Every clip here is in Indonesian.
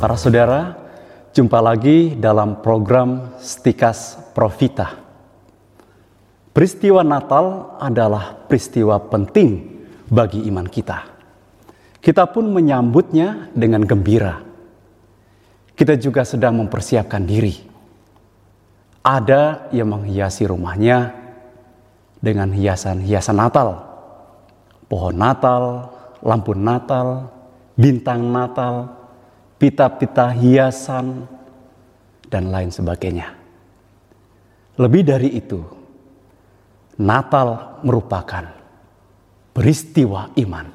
Para saudara, jumpa lagi dalam program Stikas Profita. Peristiwa Natal adalah peristiwa penting bagi iman kita. Kita pun menyambutnya dengan gembira. Kita juga sedang mempersiapkan diri. Ada yang menghiasi rumahnya dengan hiasan-hiasan Natal, pohon Natal, lampu Natal, bintang Natal, pita-pita hiasan, dan lain sebagainya. Lebih dari itu, Natal merupakan peristiwa iman.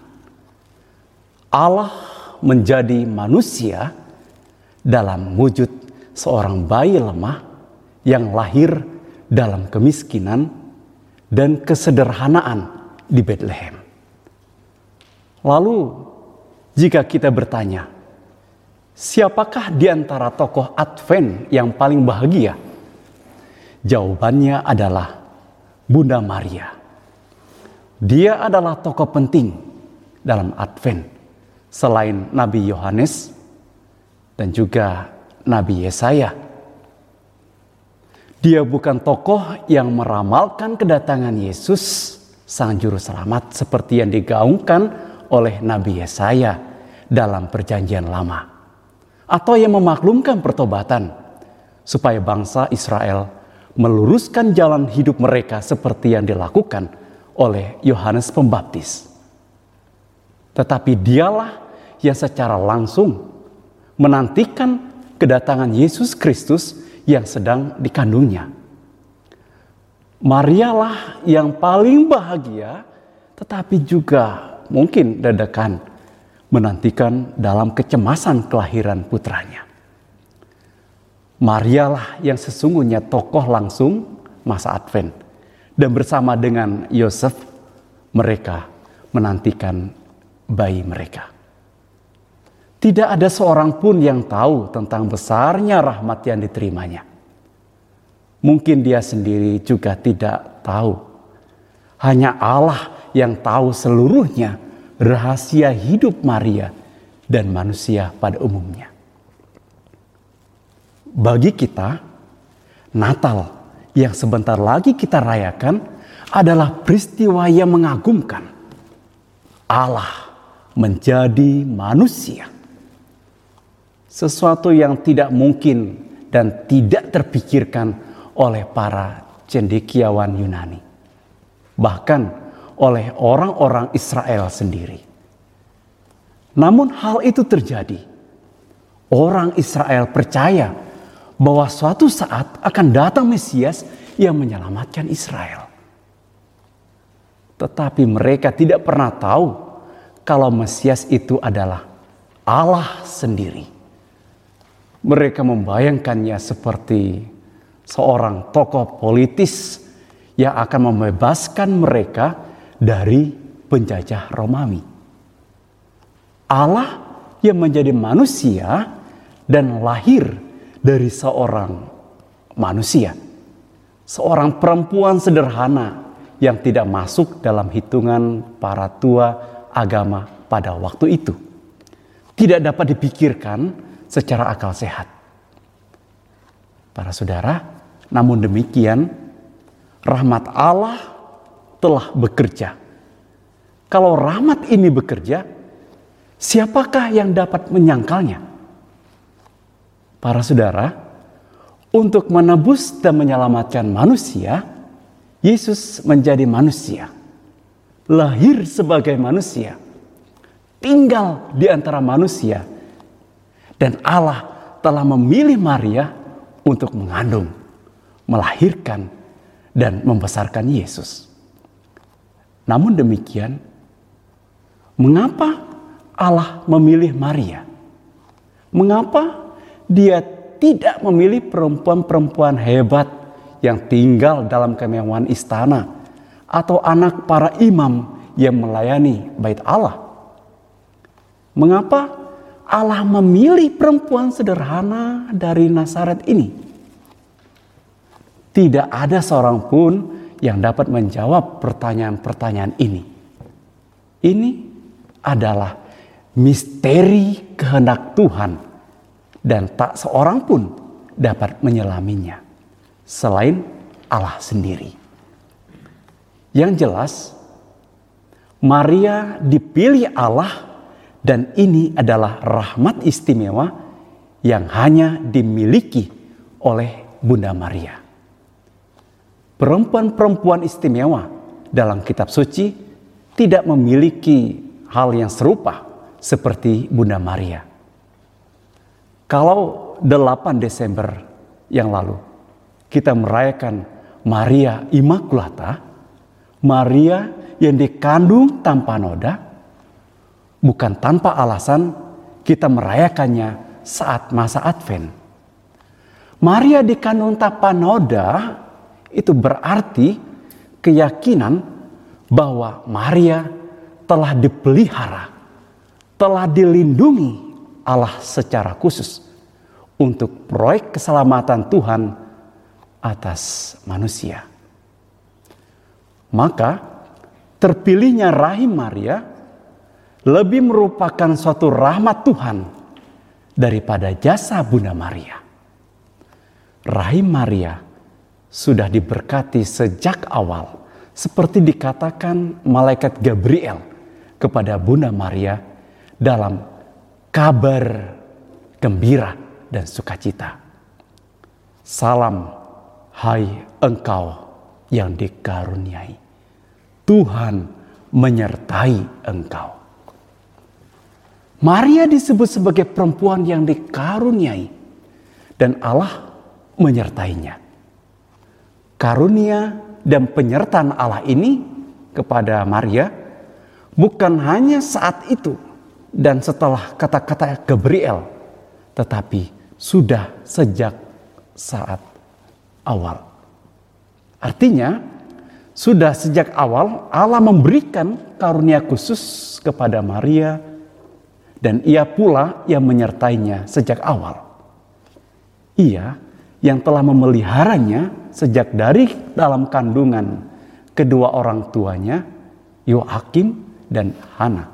Allah menjadi manusia dalam wujud seorang bayi lemah yang lahir dalam kemiskinan dan kesederhanaan di Bethlehem. Lalu, jika kita bertanya, siapakah di antara tokoh Advent yang paling bahagia? Jawabannya adalah Bunda Maria. Dia adalah tokoh penting dalam Advent selain Nabi Yohanes dan juga Nabi Yesaya. Dia bukan tokoh yang meramalkan kedatangan Yesus sang juru selamat seperti yang digaungkan oleh Nabi Yesaya dalam perjanjian lama. Atau yang memaklumkan pertobatan supaya bangsa Israel meluruskan jalan hidup mereka seperti yang dilakukan oleh Yohanes Pembaptis. Tetapi dialah yang secara langsung menantikan kedatangan Yesus Kristus yang sedang dikandungnya. Marialah yang paling bahagia tetapi juga mungkin dadakan menantikan dalam kecemasan kelahiran putranya. Marialah yang sesungguhnya tokoh langsung masa Advent. Dan bersama dengan Yosef mereka menantikan bayi mereka. Tidak ada seorang pun yang tahu tentang besarnya rahmat yang diterimanya. Mungkin dia sendiri juga tidak tahu. Hanya Allah yang tahu seluruhnya rahasia hidup Maria dan manusia pada umumnya bagi kita, Natal yang sebentar lagi kita rayakan adalah peristiwa yang mengagumkan. Allah menjadi manusia. Sesuatu yang tidak mungkin dan tidak terpikirkan oleh para cendekiawan Yunani. Bahkan oleh orang-orang Israel sendiri. Namun hal itu terjadi. Orang Israel percaya bahwa suatu saat akan datang Mesias yang menyelamatkan Israel. Tetapi mereka tidak pernah tahu kalau Mesias itu adalah Allah sendiri. Mereka membayangkannya seperti seorang tokoh politis yang akan membebaskan mereka dari penjajah Romawi. Allah yang menjadi manusia dan lahir dari seorang manusia, seorang perempuan sederhana yang tidak masuk dalam hitungan para tua agama pada waktu itu. Tidak dapat dipikirkan secara akal sehat. Para saudara, namun demikian, rahmat Allah telah bekerja. Kalau rahmat ini bekerja, siapakah yang dapat menyangkalnya? para saudara, untuk menebus dan menyelamatkan manusia, Yesus menjadi manusia, lahir sebagai manusia, tinggal di antara manusia, dan Allah telah memilih Maria untuk mengandung, melahirkan, dan membesarkan Yesus. Namun demikian, mengapa Allah memilih Maria? Mengapa dia tidak memilih perempuan-perempuan hebat yang tinggal dalam kemewahan istana atau anak para imam yang melayani bait Allah. Mengapa Allah memilih perempuan sederhana dari Nazaret ini? Tidak ada seorang pun yang dapat menjawab pertanyaan-pertanyaan ini. Ini adalah misteri kehendak Tuhan dan tak seorang pun dapat menyelaminya selain Allah sendiri. Yang jelas, Maria dipilih Allah dan ini adalah rahmat istimewa yang hanya dimiliki oleh Bunda Maria. Perempuan-perempuan istimewa dalam kitab suci tidak memiliki hal yang serupa seperti Bunda Maria. Kalau 8 Desember yang lalu kita merayakan Maria Immaculata, Maria yang dikandung tanpa noda, bukan tanpa alasan kita merayakannya saat masa Advent. Maria di Kanun Tapanoda itu berarti keyakinan bahwa Maria telah dipelihara, telah dilindungi Allah secara khusus untuk proyek keselamatan Tuhan atas manusia. Maka terpilihnya rahim Maria lebih merupakan suatu rahmat Tuhan daripada jasa Bunda Maria. Rahim Maria sudah diberkati sejak awal, seperti dikatakan malaikat Gabriel kepada Bunda Maria dalam kabar gembira dan sukacita. Salam, hai engkau yang dikaruniai. Tuhan menyertai engkau. Maria disebut sebagai perempuan yang dikaruniai dan Allah menyertainya. Karunia dan penyertaan Allah ini kepada Maria bukan hanya saat itu dan setelah kata-kata Gabriel, tetapi sudah sejak saat awal. Artinya, sudah sejak awal Allah memberikan karunia khusus kepada Maria dan ia pula yang menyertainya sejak awal. Ia yang telah memeliharanya sejak dari dalam kandungan kedua orang tuanya, Yoakim dan Hana.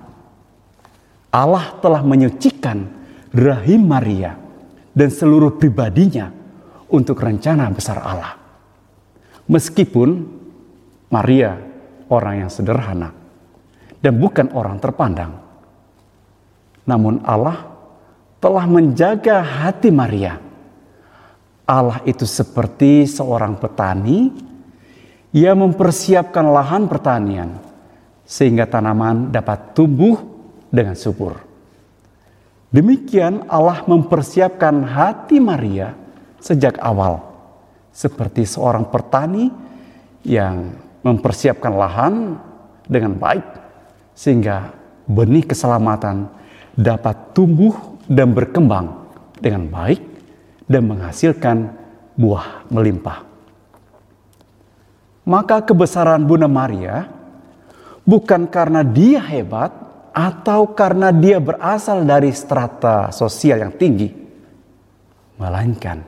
Allah telah menyucikan rahim Maria dan seluruh pribadinya untuk rencana besar Allah. Meskipun Maria orang yang sederhana dan bukan orang terpandang, namun Allah telah menjaga hati Maria. Allah itu seperti seorang petani ia mempersiapkan lahan pertanian sehingga tanaman dapat tumbuh dengan subur. Demikian Allah mempersiapkan hati Maria sejak awal seperti seorang petani yang mempersiapkan lahan dengan baik sehingga benih keselamatan dapat tumbuh dan berkembang dengan baik dan menghasilkan buah melimpah. Maka kebesaran Bunda Maria bukan karena dia hebat atau karena dia berasal dari strata sosial yang tinggi, melainkan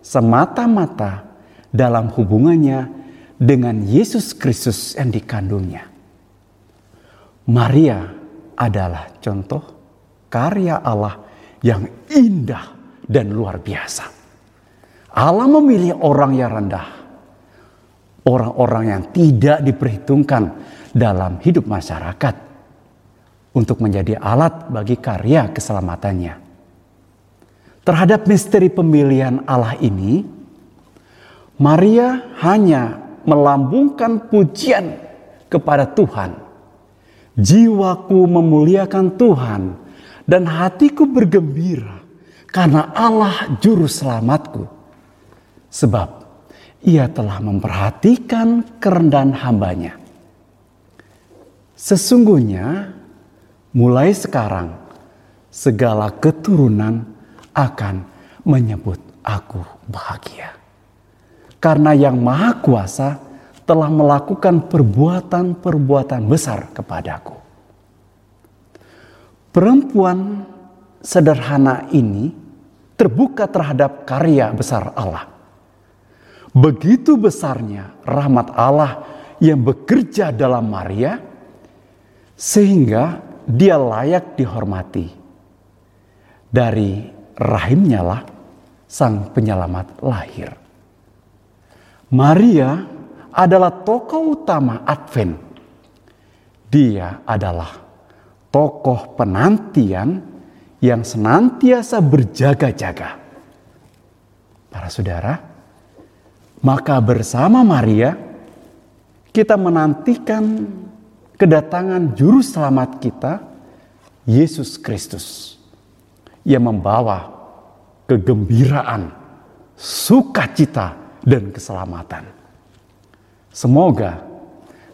semata-mata dalam hubungannya dengan Yesus Kristus yang dikandungnya. Maria adalah contoh karya Allah yang indah dan luar biasa. Allah memilih orang yang rendah, orang-orang yang tidak diperhitungkan dalam hidup masyarakat untuk menjadi alat bagi karya keselamatannya. Terhadap misteri pemilihan Allah ini, Maria hanya melambungkan pujian kepada Tuhan. Jiwaku memuliakan Tuhan dan hatiku bergembira karena Allah juru selamatku. Sebab ia telah memperhatikan kerendahan hambanya. Sesungguhnya mulai sekarang segala keturunan akan menyebut aku bahagia. Karena yang maha kuasa telah melakukan perbuatan-perbuatan besar kepadaku. Perempuan sederhana ini terbuka terhadap karya besar Allah. Begitu besarnya rahmat Allah yang bekerja dalam Maria, sehingga dia layak dihormati. Dari rahimnya lah sang penyelamat lahir. Maria adalah tokoh utama Advent. Dia adalah tokoh penantian yang senantiasa berjaga-jaga. Para saudara, maka bersama Maria kita menantikan kedatangan juru selamat kita, Yesus Kristus, yang membawa kegembiraan, sukacita, dan keselamatan. Semoga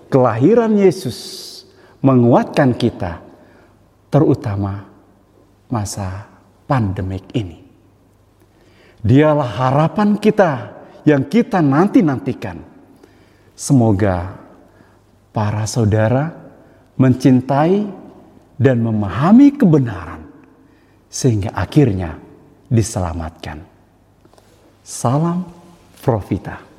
kelahiran Yesus menguatkan kita, terutama masa pandemik ini. Dialah harapan kita yang kita nanti-nantikan. Semoga para saudara mencintai dan memahami kebenaran, sehingga akhirnya diselamatkan. Salam Profita.